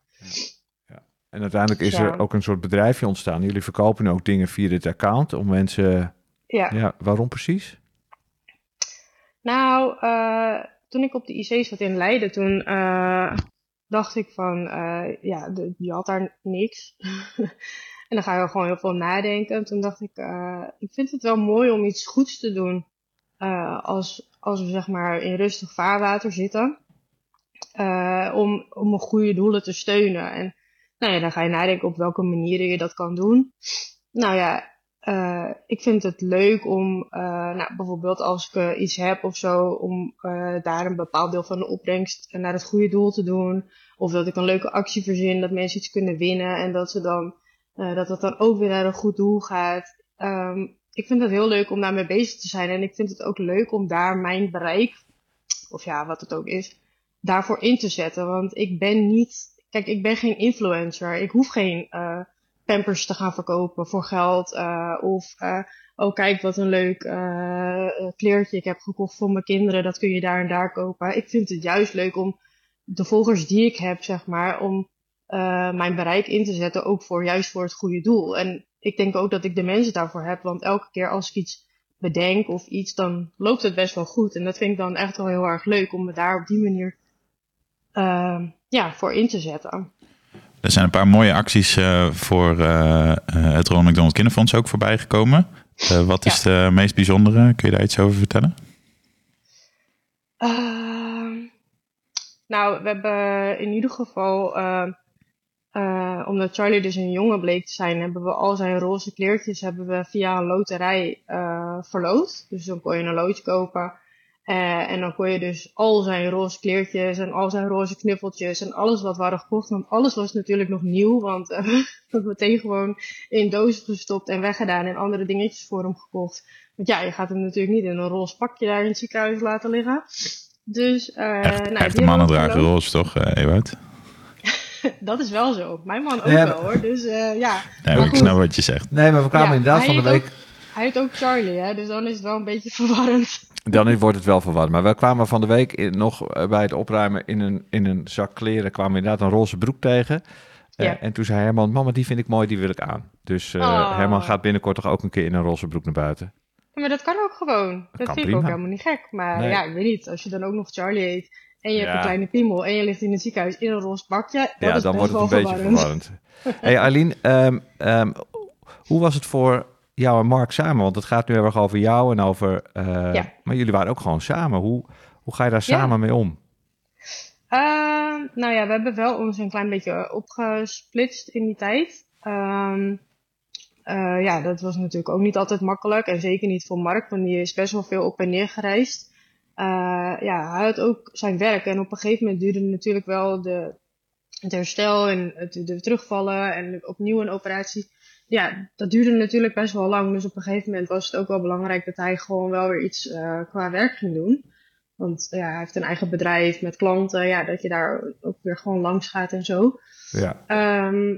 Speaker 2: En uiteindelijk is
Speaker 1: Ja.
Speaker 2: er ook een soort bedrijfje ontstaan. Jullie verkopen nu ook dingen via dit account om mensen...
Speaker 1: Ja.
Speaker 2: Ja, waarom precies?
Speaker 1: Nou, eh, toen ik op de IC zat in Leiden, toen eh, dacht ik van, ja, de, je had daar niks. en dan ga je gewoon heel veel nadenken. En toen dacht ik, ik vind het wel mooi om iets goeds te doen eh, als, als we zeg maar in rustig vaarwater zitten. eh, om, om een goede doelen te steunen. En nou ja, dan ga je nadenken op welke manieren je dat kan doen. Nou ja, eh, ik vind het leuk om, nou, bijvoorbeeld als ik iets heb of zo, om daar een bepaald deel van de opbrengst naar het goede doel te doen. Of dat ik een leuke actie verzin, dat mensen iets kunnen winnen en dat ze dan, dat het dan ook weer naar een goed doel gaat. Ehm, ik vind het heel leuk om daarmee bezig te zijn en ik vind het ook leuk om daar mijn bereik, of ja, wat het ook is, daarvoor in te zetten. Want ik ben niet, kijk, ik ben geen influencer. Ik hoef geen eh, pampers te gaan verkopen voor geld. eh, of, eh, oh kijk wat een leuk kleertje ik heb gekocht voor mijn kinderen. Dat kun je daar en daar kopen. Ik vind het juist leuk om de volgers die ik heb, zeg maar, om eh, mijn bereik in te zetten. Ook voor juist voor het goede doel. En ik denk ook dat ik de mensen daarvoor heb. Want elke keer als ik iets bedenk of iets, dan loopt het best wel goed. En dat vind ik dan echt wel heel erg leuk om me daar op die manier ehm, ja, voor in te zetten.
Speaker 3: Er zijn een paar mooie acties eh, voor eh, het Ronald McDonald Kinderfonds ook voorbij gekomen. Wat is de meest bijzondere? Kun je daar iets over vertellen?
Speaker 1: Ehm, nou, we hebben in ieder geval, eh, omdat Charlie dus een jongen bleek te zijn, hebben we al zijn roze kleertjes hebben we via een loterij eh verloot. Dus dan kon je een loodje kopen. Eh, en dan kon je dus al zijn roze kleertjes en al zijn roze knuffeltjes en alles wat we hadden gekocht. Want alles was natuurlijk nog nieuw, want eh, we hebben meteen gewoon in dozen gestopt en weggedaan en andere dingetjes voor hem gekocht. Want ja, je gaat hem natuurlijk niet in een roze pakje daar in het ziekenhuis laten liggen. Dus, eh
Speaker 3: Echt,
Speaker 1: nou,
Speaker 3: mannen dragen roze, toch, Ewout?
Speaker 1: Dat is wel zo. Mijn man ook
Speaker 2: Ja,
Speaker 1: wel hoor. Dus eh, ja.
Speaker 3: Nee,
Speaker 1: Maar
Speaker 3: ik
Speaker 1: goed.
Speaker 3: snap wat je zegt.
Speaker 2: Nee, maar we kwamen
Speaker 1: Ja,
Speaker 2: inderdaad
Speaker 1: hij
Speaker 2: van de
Speaker 1: heeft
Speaker 2: week...
Speaker 1: Hij heeft ook Charlie, hè? Dus dan is het wel een beetje verwarrend.
Speaker 2: Dan wordt het wel verwarrend. Maar we kwamen van de week in- nog bij het opruimen in een, in een zak kleren... kwamen we inderdaad een roze broek tegen. Eh,
Speaker 1: Ja.
Speaker 2: En toen zei Herman, mama, die vind ik mooi, die wil ik aan. Dus eh,
Speaker 1: Oh.
Speaker 2: Herman gaat binnenkort toch ook een keer in een roze broek naar buiten.
Speaker 1: Ja, maar dat kan ook gewoon. Dat
Speaker 2: kan
Speaker 1: vind ik ook
Speaker 2: prima.
Speaker 1: helemaal niet gek. Maar
Speaker 2: Nee.
Speaker 1: ja, ik weet niet. Als je dan ook nog Charlie heet en je hebt een kleine piemel en je ligt in het ziekenhuis in een roze bakje, dat
Speaker 2: ja, dan wordt het een beetje
Speaker 1: verwarrend.
Speaker 2: hey Arlene, ehm, ehm, hoe was het voor jou en Mark samen? Want het gaat nu heel erg over jou en over... eh,
Speaker 1: Ja.
Speaker 2: Maar jullie waren ook gewoon samen. Hoe, hoe ga je daar
Speaker 1: Ja.
Speaker 2: samen mee om?
Speaker 1: Ehm, nou ja, we hebben wel ons een klein beetje opgesplitst in die tijd. Eh, ja, dat was natuurlijk ook niet altijd makkelijk. En zeker niet voor Mark, want die is best wel veel op en neer gereisd. Eh, ja, hij had ook zijn werk. En op een gegeven moment duurde natuurlijk wel de, het herstel en het, de terugvallen en opnieuw een operatie. Ja, dat duurde natuurlijk best wel lang. Dus op een gegeven moment was het ook wel belangrijk dat hij gewoon wel weer iets eh, qua werk ging doen. Want ja, hij heeft een eigen bedrijf met klanten. Ja, dat je daar ook weer gewoon langs gaat en zo.
Speaker 2: Ja.
Speaker 1: Ehm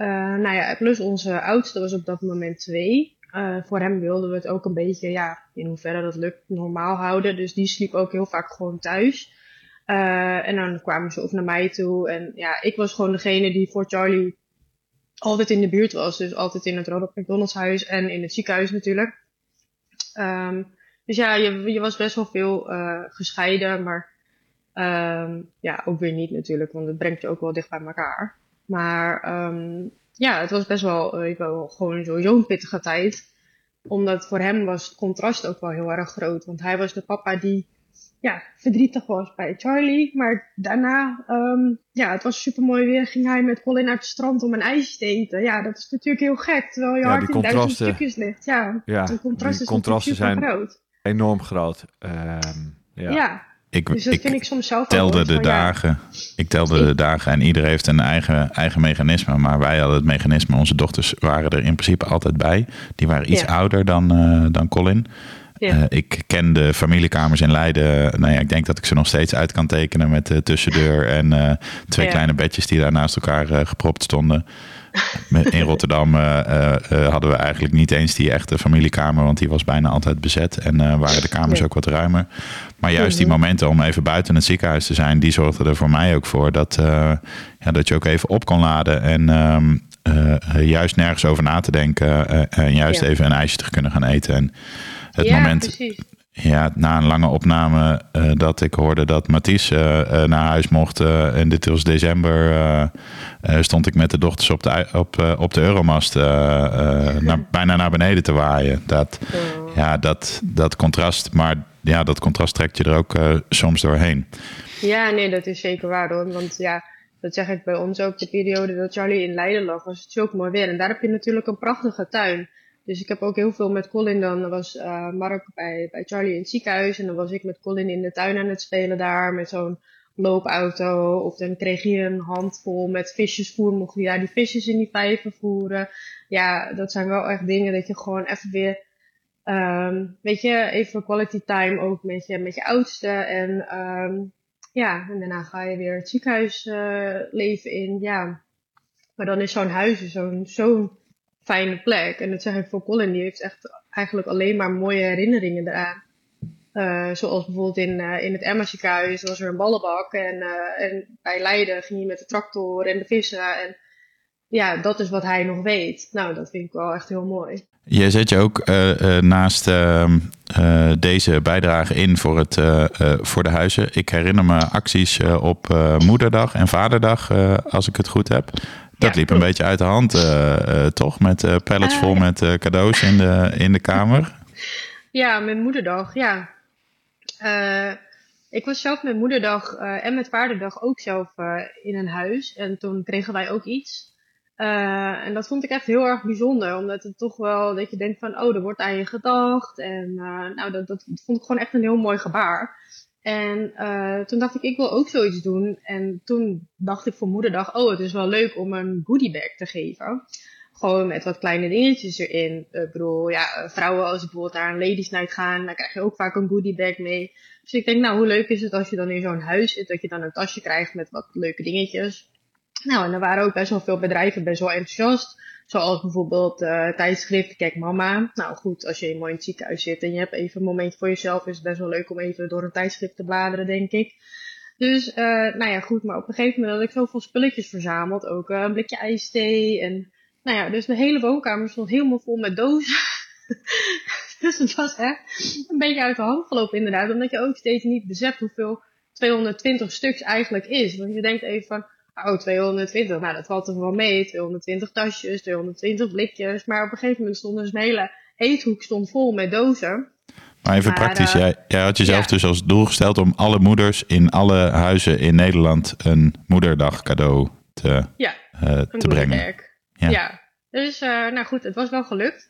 Speaker 1: eh, nou ja, plus onze oudste was op dat moment twee. Eh, voor hem wilden we het ook een beetje, ja, in hoeverre dat lukt, normaal houden. Dus die sliep ook heel vaak gewoon thuis. Eh, en dan kwamen ze ook naar mij toe. En ja, ik was gewoon degene die voor Charlie altijd in de buurt was. Dus altijd in het Ronald McDonald's huis en in het ziekenhuis natuurlijk. Ehm, dus ja, je, je was best wel veel eh, gescheiden, maar ehm, ja, ook weer niet natuurlijk, want het brengt je ook wel dicht bij elkaar. Maar ehm, ja, het was best wel, eh, wel gewoon sowieso een pittige tijd. Omdat voor hem was het contrast ook wel heel erg groot. Want hij was de papa die ja, verdrietig was bij Charlie. Maar daarna, ehm, ja, het was super mooi weer. Ging hij met Colin naar het strand om een ijsje te eten. Ja, dat is natuurlijk heel gek. Terwijl je
Speaker 2: Ja,
Speaker 1: hart in duizend
Speaker 2: contrasten.
Speaker 1: stukjes ligt. Ja,
Speaker 2: Ja,
Speaker 1: de contrast
Speaker 2: die contrasten zijn
Speaker 1: groot.
Speaker 2: enorm groot. Ehm, ja.
Speaker 3: Ik,
Speaker 1: dus dat
Speaker 3: ik
Speaker 1: vind ik soms zelf
Speaker 3: telde de
Speaker 1: ja,
Speaker 3: dagen. Ik telde de dagen en iedereen heeft een eigen, eigen mechanisme. Maar wij hadden het mechanisme. Onze dochters waren er in principe altijd bij. Die waren iets
Speaker 1: Ja.
Speaker 3: ouder dan, eh, dan Colin.
Speaker 1: Ja.
Speaker 3: Eh, ik ken de familiekamers in Leiden. Nou ja, ik denk dat ik ze nog steeds uit kan tekenen met de tussendeur en eh, twee kleine bedjes die daar naast elkaar gepropt stonden. In Rotterdam hadden we eigenlijk niet eens die echte familiekamer, want die was bijna altijd bezet en waren de kamers ook wat ruimer. Maar juist die
Speaker 1: Mhm.
Speaker 3: momenten om even buiten het ziekenhuis te zijn, die zorgden er voor mij ook voor dat, eh, ja, dat je ook even op kon laden en ehm, eh, eh, juist nergens over na te denken en juist
Speaker 1: Ja.
Speaker 3: even een ijsje te kunnen gaan eten. En het
Speaker 1: ja,
Speaker 3: moment
Speaker 1: precies.
Speaker 3: ja, na een lange opname dat ik hoorde dat Mathies naar huis mocht. en dit was december. stond ik met de dochters op de, op, op de Euromast naar, bijna naar beneden te waaien. Dat,
Speaker 1: Oh.
Speaker 3: ja, dat, dat contrast. Maar ja, dat contrast trekt je er ook eh, soms doorheen.
Speaker 1: Ja, nee, dat is zeker waar hoor. Want ja, dat zeg ik bij ons ook. De periode dat Charlie in Leiden lag, was het zulk mooi weer. En daar heb je natuurlijk een prachtige tuin. Dus ik heb ook heel veel met Colin dan. Was eh, Mark bij, bij Charlie in het ziekenhuis. En dan was ik met Colin in de tuin aan het spelen daar. Met zo'n loopauto. Of dan kreeg je een handvol met visjesvoer. Mocht je daar die visjes in die vijver voeren. Ja, dat zijn wel echt dingen dat je gewoon even weer Ehm, weet je, even quality time ook met je, met je oudste. En ehm, ja, en daarna ga je weer het ziekenhuisleven leven in. Ja, maar dan is zo'n huis is zo'n fijne plek. En dat zeg ik voor Colin, die heeft echt eigenlijk alleen maar mooie herinneringen eraan. Eh, zoals bijvoorbeeld in, eh, in het Emma ziekenhuis was er een ballenbak. En, eh, en bij Leiden ging je met de tractor en de vissen. En ja, dat is wat hij nog weet. Nou, dat vind ik wel echt heel mooi.
Speaker 3: Je zet je ook eh, eh, naast ehm, eh, deze bijdrage in voor, het, voor de huizen. Ik herinner me acties op Moederdag en Vaderdag, als ik het goed heb. Dat
Speaker 1: Ja,
Speaker 3: liep een beetje uit de hand, toch? Met pallets vol met cadeaus in de, in de kamer.
Speaker 1: Ja, met moederdag, ja. Ik was zelf met moederdag en met vaderdag ook zelf in een huis. En toen kregen wij ook iets. Eh, en dat vond ik echt heel erg bijzonder. Omdat het toch wel, dat je denkt van, oh, er wordt aan je gedacht. En eh, nou, dat, dat vond ik gewoon echt een heel mooi gebaar. En eh, toen dacht ik, ik wil ook zoiets doen. En toen dacht ik voor moederdag, oh, het is wel leuk om een goodiebag te geven. Gewoon met wat kleine dingetjes erin. Ik bedoel, ja, vrouwen als bijvoorbeeld naar een ladies night gaan, dan krijg je ook vaak een goodiebag mee. Dus ik denk, nou, hoe leuk is het als je dan in zo'n huis zit, dat je dan een tasje krijgt met wat leuke dingetjes. Nou, en er waren ook best wel veel bedrijven best wel enthousiast. Zoals bijvoorbeeld eh tijdschrift Kijk Mama. Nou goed, als je mooi in het ziekenhuis zit en je hebt even een momentje voor jezelf, is het best wel leuk om even door een tijdschrift te bladeren, denk ik. Dus, eh, nou ja, goed, maar op een gegeven moment had ik zoveel spulletjes verzameld. Ook eh, een blikje ijsthee en, nou ja, dus de hele woonkamer stond helemaal vol met dozen. dus het was echt een beetje uit de hand gelopen inderdaad. Omdat je ook steeds niet beseft hoeveel 220 stuks eigenlijk is. Want je denkt even van, oh 220, nou dat valt er wel mee. 220 tasjes, 220 blikjes. Maar op een gegeven moment stond dus een hele eethoek stond vol met dozen.
Speaker 3: Maar even
Speaker 1: Maar,
Speaker 3: praktisch,
Speaker 1: eh,
Speaker 3: jij, jij had jezelf
Speaker 1: ja.
Speaker 3: dus als doel gesteld om alle moeders in alle huizen in Nederland een moederdag cadeau te,
Speaker 1: Ja, een
Speaker 3: te brengen. Ja.
Speaker 1: Ja. Dus, eh, nou goed, het was wel gelukt.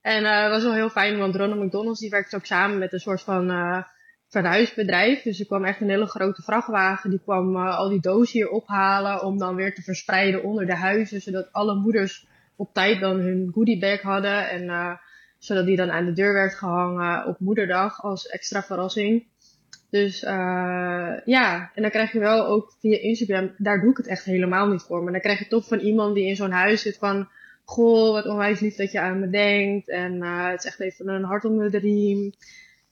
Speaker 1: En het was wel heel fijn, want Ronald McDonald's die werkt ook samen met een soort van verhuisbedrijf. Dus er kwam echt een hele grote vrachtwagen. Die kwam eh, al die dozen hier ophalen om dan weer te verspreiden onder de huizen. Zodat alle moeders op tijd dan hun goodiebag hadden. En eh, zodat die dan aan de deur werd gehangen op moederdag als extra verrassing. Dus eh, ja, en dan krijg je wel ook via Instagram, daar doe ik het echt helemaal niet voor. Maar dan krijg je toch van iemand die in zo'n huis zit van, goh, wat onwijs lief dat je aan me denkt. En het is echt even een hart onder de riem.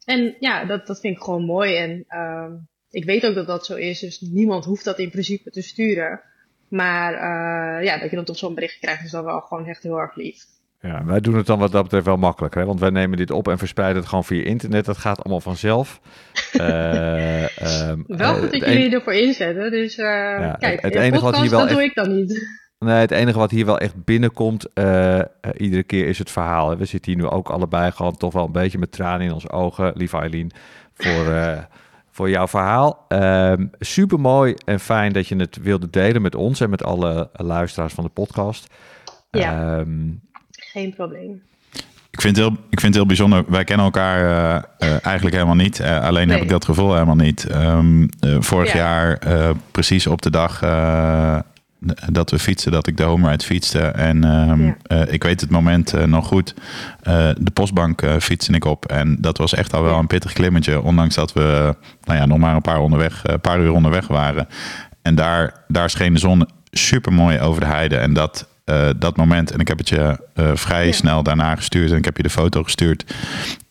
Speaker 1: En ja, dat, dat vind ik gewoon mooi. En ehm, ik weet ook dat dat zo is, dus niemand hoeft dat in principe te sturen. Maar eh, ja, dat je dan toch zo'n bericht krijgt, is dan wel gewoon echt heel erg lief.
Speaker 2: Ja, wij doen het dan wat dat betreft wel makkelijker. Hè? Want wij nemen dit op en verspreiden het gewoon via internet. Dat gaat allemaal vanzelf. Eh, ehm,
Speaker 1: Wel
Speaker 2: eh,
Speaker 1: goed dat jullie ervoor inzetten. Dus kijk,
Speaker 2: het enige wat hier wel
Speaker 1: dat doe
Speaker 2: echt-
Speaker 1: ik dan niet.
Speaker 2: Nee, het enige wat hier wel echt binnenkomt, eh, eh, iedere keer is het verhaal. hè. We zitten hier nu ook allebei gewoon toch wel een beetje met tranen in onze ogen, lieve Eileen, voor, eh, voor jouw verhaal. Super mooi en fijn dat je het wilde delen met ons en met alle luisteraars van de podcast.
Speaker 1: Ja.
Speaker 2: Ehm,
Speaker 1: Geen probleem.
Speaker 3: Ik vind, het heel, ik vind het heel bijzonder. Wij kennen elkaar eigenlijk helemaal niet. Eh, alleen heb ik dat gevoel helemaal niet. Ehm, eh, vorig
Speaker 1: Ja.
Speaker 3: jaar, eh, precies op de dag eh, dat we fietsen, dat ik de home ride fietste. En ehm,
Speaker 1: Ja.
Speaker 3: eh, ik weet het moment eh, nog goed. Eh, de postbank fietste ik op. En dat was echt al wel een pittig klimmetje. Ondanks dat we nou ja, nog maar een paar, onderweg, eh, paar uur onderweg waren. En daar, daar scheen de zon super mooi over de heide. En dat, dat moment, en ik heb het je vrij
Speaker 1: Ja.
Speaker 3: snel daarna gestuurd. En ik heb je de foto gestuurd.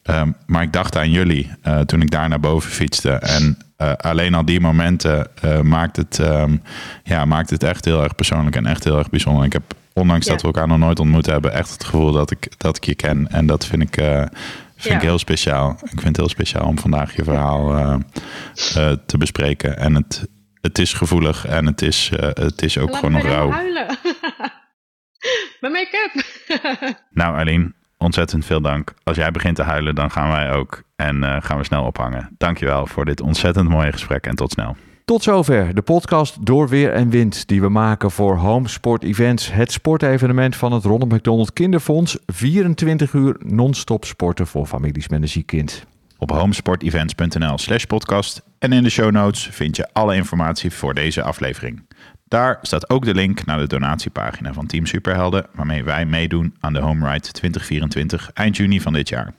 Speaker 3: Ehm, maar ik dacht aan jullie eh, toen ik daar naar boven fietste. En eh, alleen al die momenten eh, maakt, het, ehm, ja, maakt het echt heel erg persoonlijk en echt heel erg bijzonder. Ik heb, ondanks
Speaker 1: Ja.
Speaker 3: dat we elkaar nog nooit ontmoet hebben, echt het gevoel dat ik, dat ik je ken. En dat vind ik, vind ik heel speciaal. Ik vind het heel speciaal om vandaag je verhaal te bespreken. En het, het is gevoelig en het is, het is ook
Speaker 1: Laat
Speaker 3: gewoon nog rauw.
Speaker 1: Mijn make-up.
Speaker 3: Nou, Arlene, ontzettend veel dank. Als jij begint te huilen, dan gaan wij ook. En eh, gaan we snel ophangen. Dankjewel voor dit ontzettend mooie gesprek en tot snel.
Speaker 2: Tot zover de podcast Door Weer en Wind die we maken voor Home Sport Events, het sportevenement van het Ronald McDonald Kinderfonds. 24 uur non-stop sporten voor families met een ziek kind.
Speaker 3: Op homesportevents.nl slash podcast en in de show notes vind je alle informatie voor deze aflevering. Daar staat ook de link naar de donatiepagina van Team Superhelden, waarmee wij meedoen aan de Home Ride 2024 eind juni van dit jaar.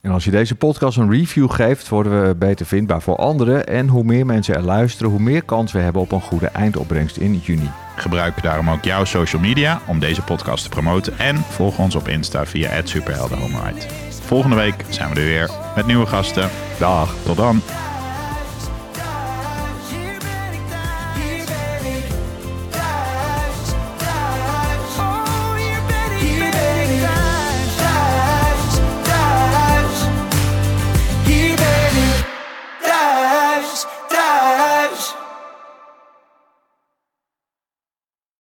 Speaker 2: En als je deze podcast een review geeft, worden we beter vindbaar voor anderen. En hoe meer mensen er luisteren, hoe meer kans we hebben op een goede eindopbrengst in juni.
Speaker 3: Gebruik daarom ook jouw social media om deze podcast te promoten en volg ons op Insta via @superheldenhomeride. Volgende week zijn we er weer met nieuwe gasten.
Speaker 2: Dag!
Speaker 3: Tot dan!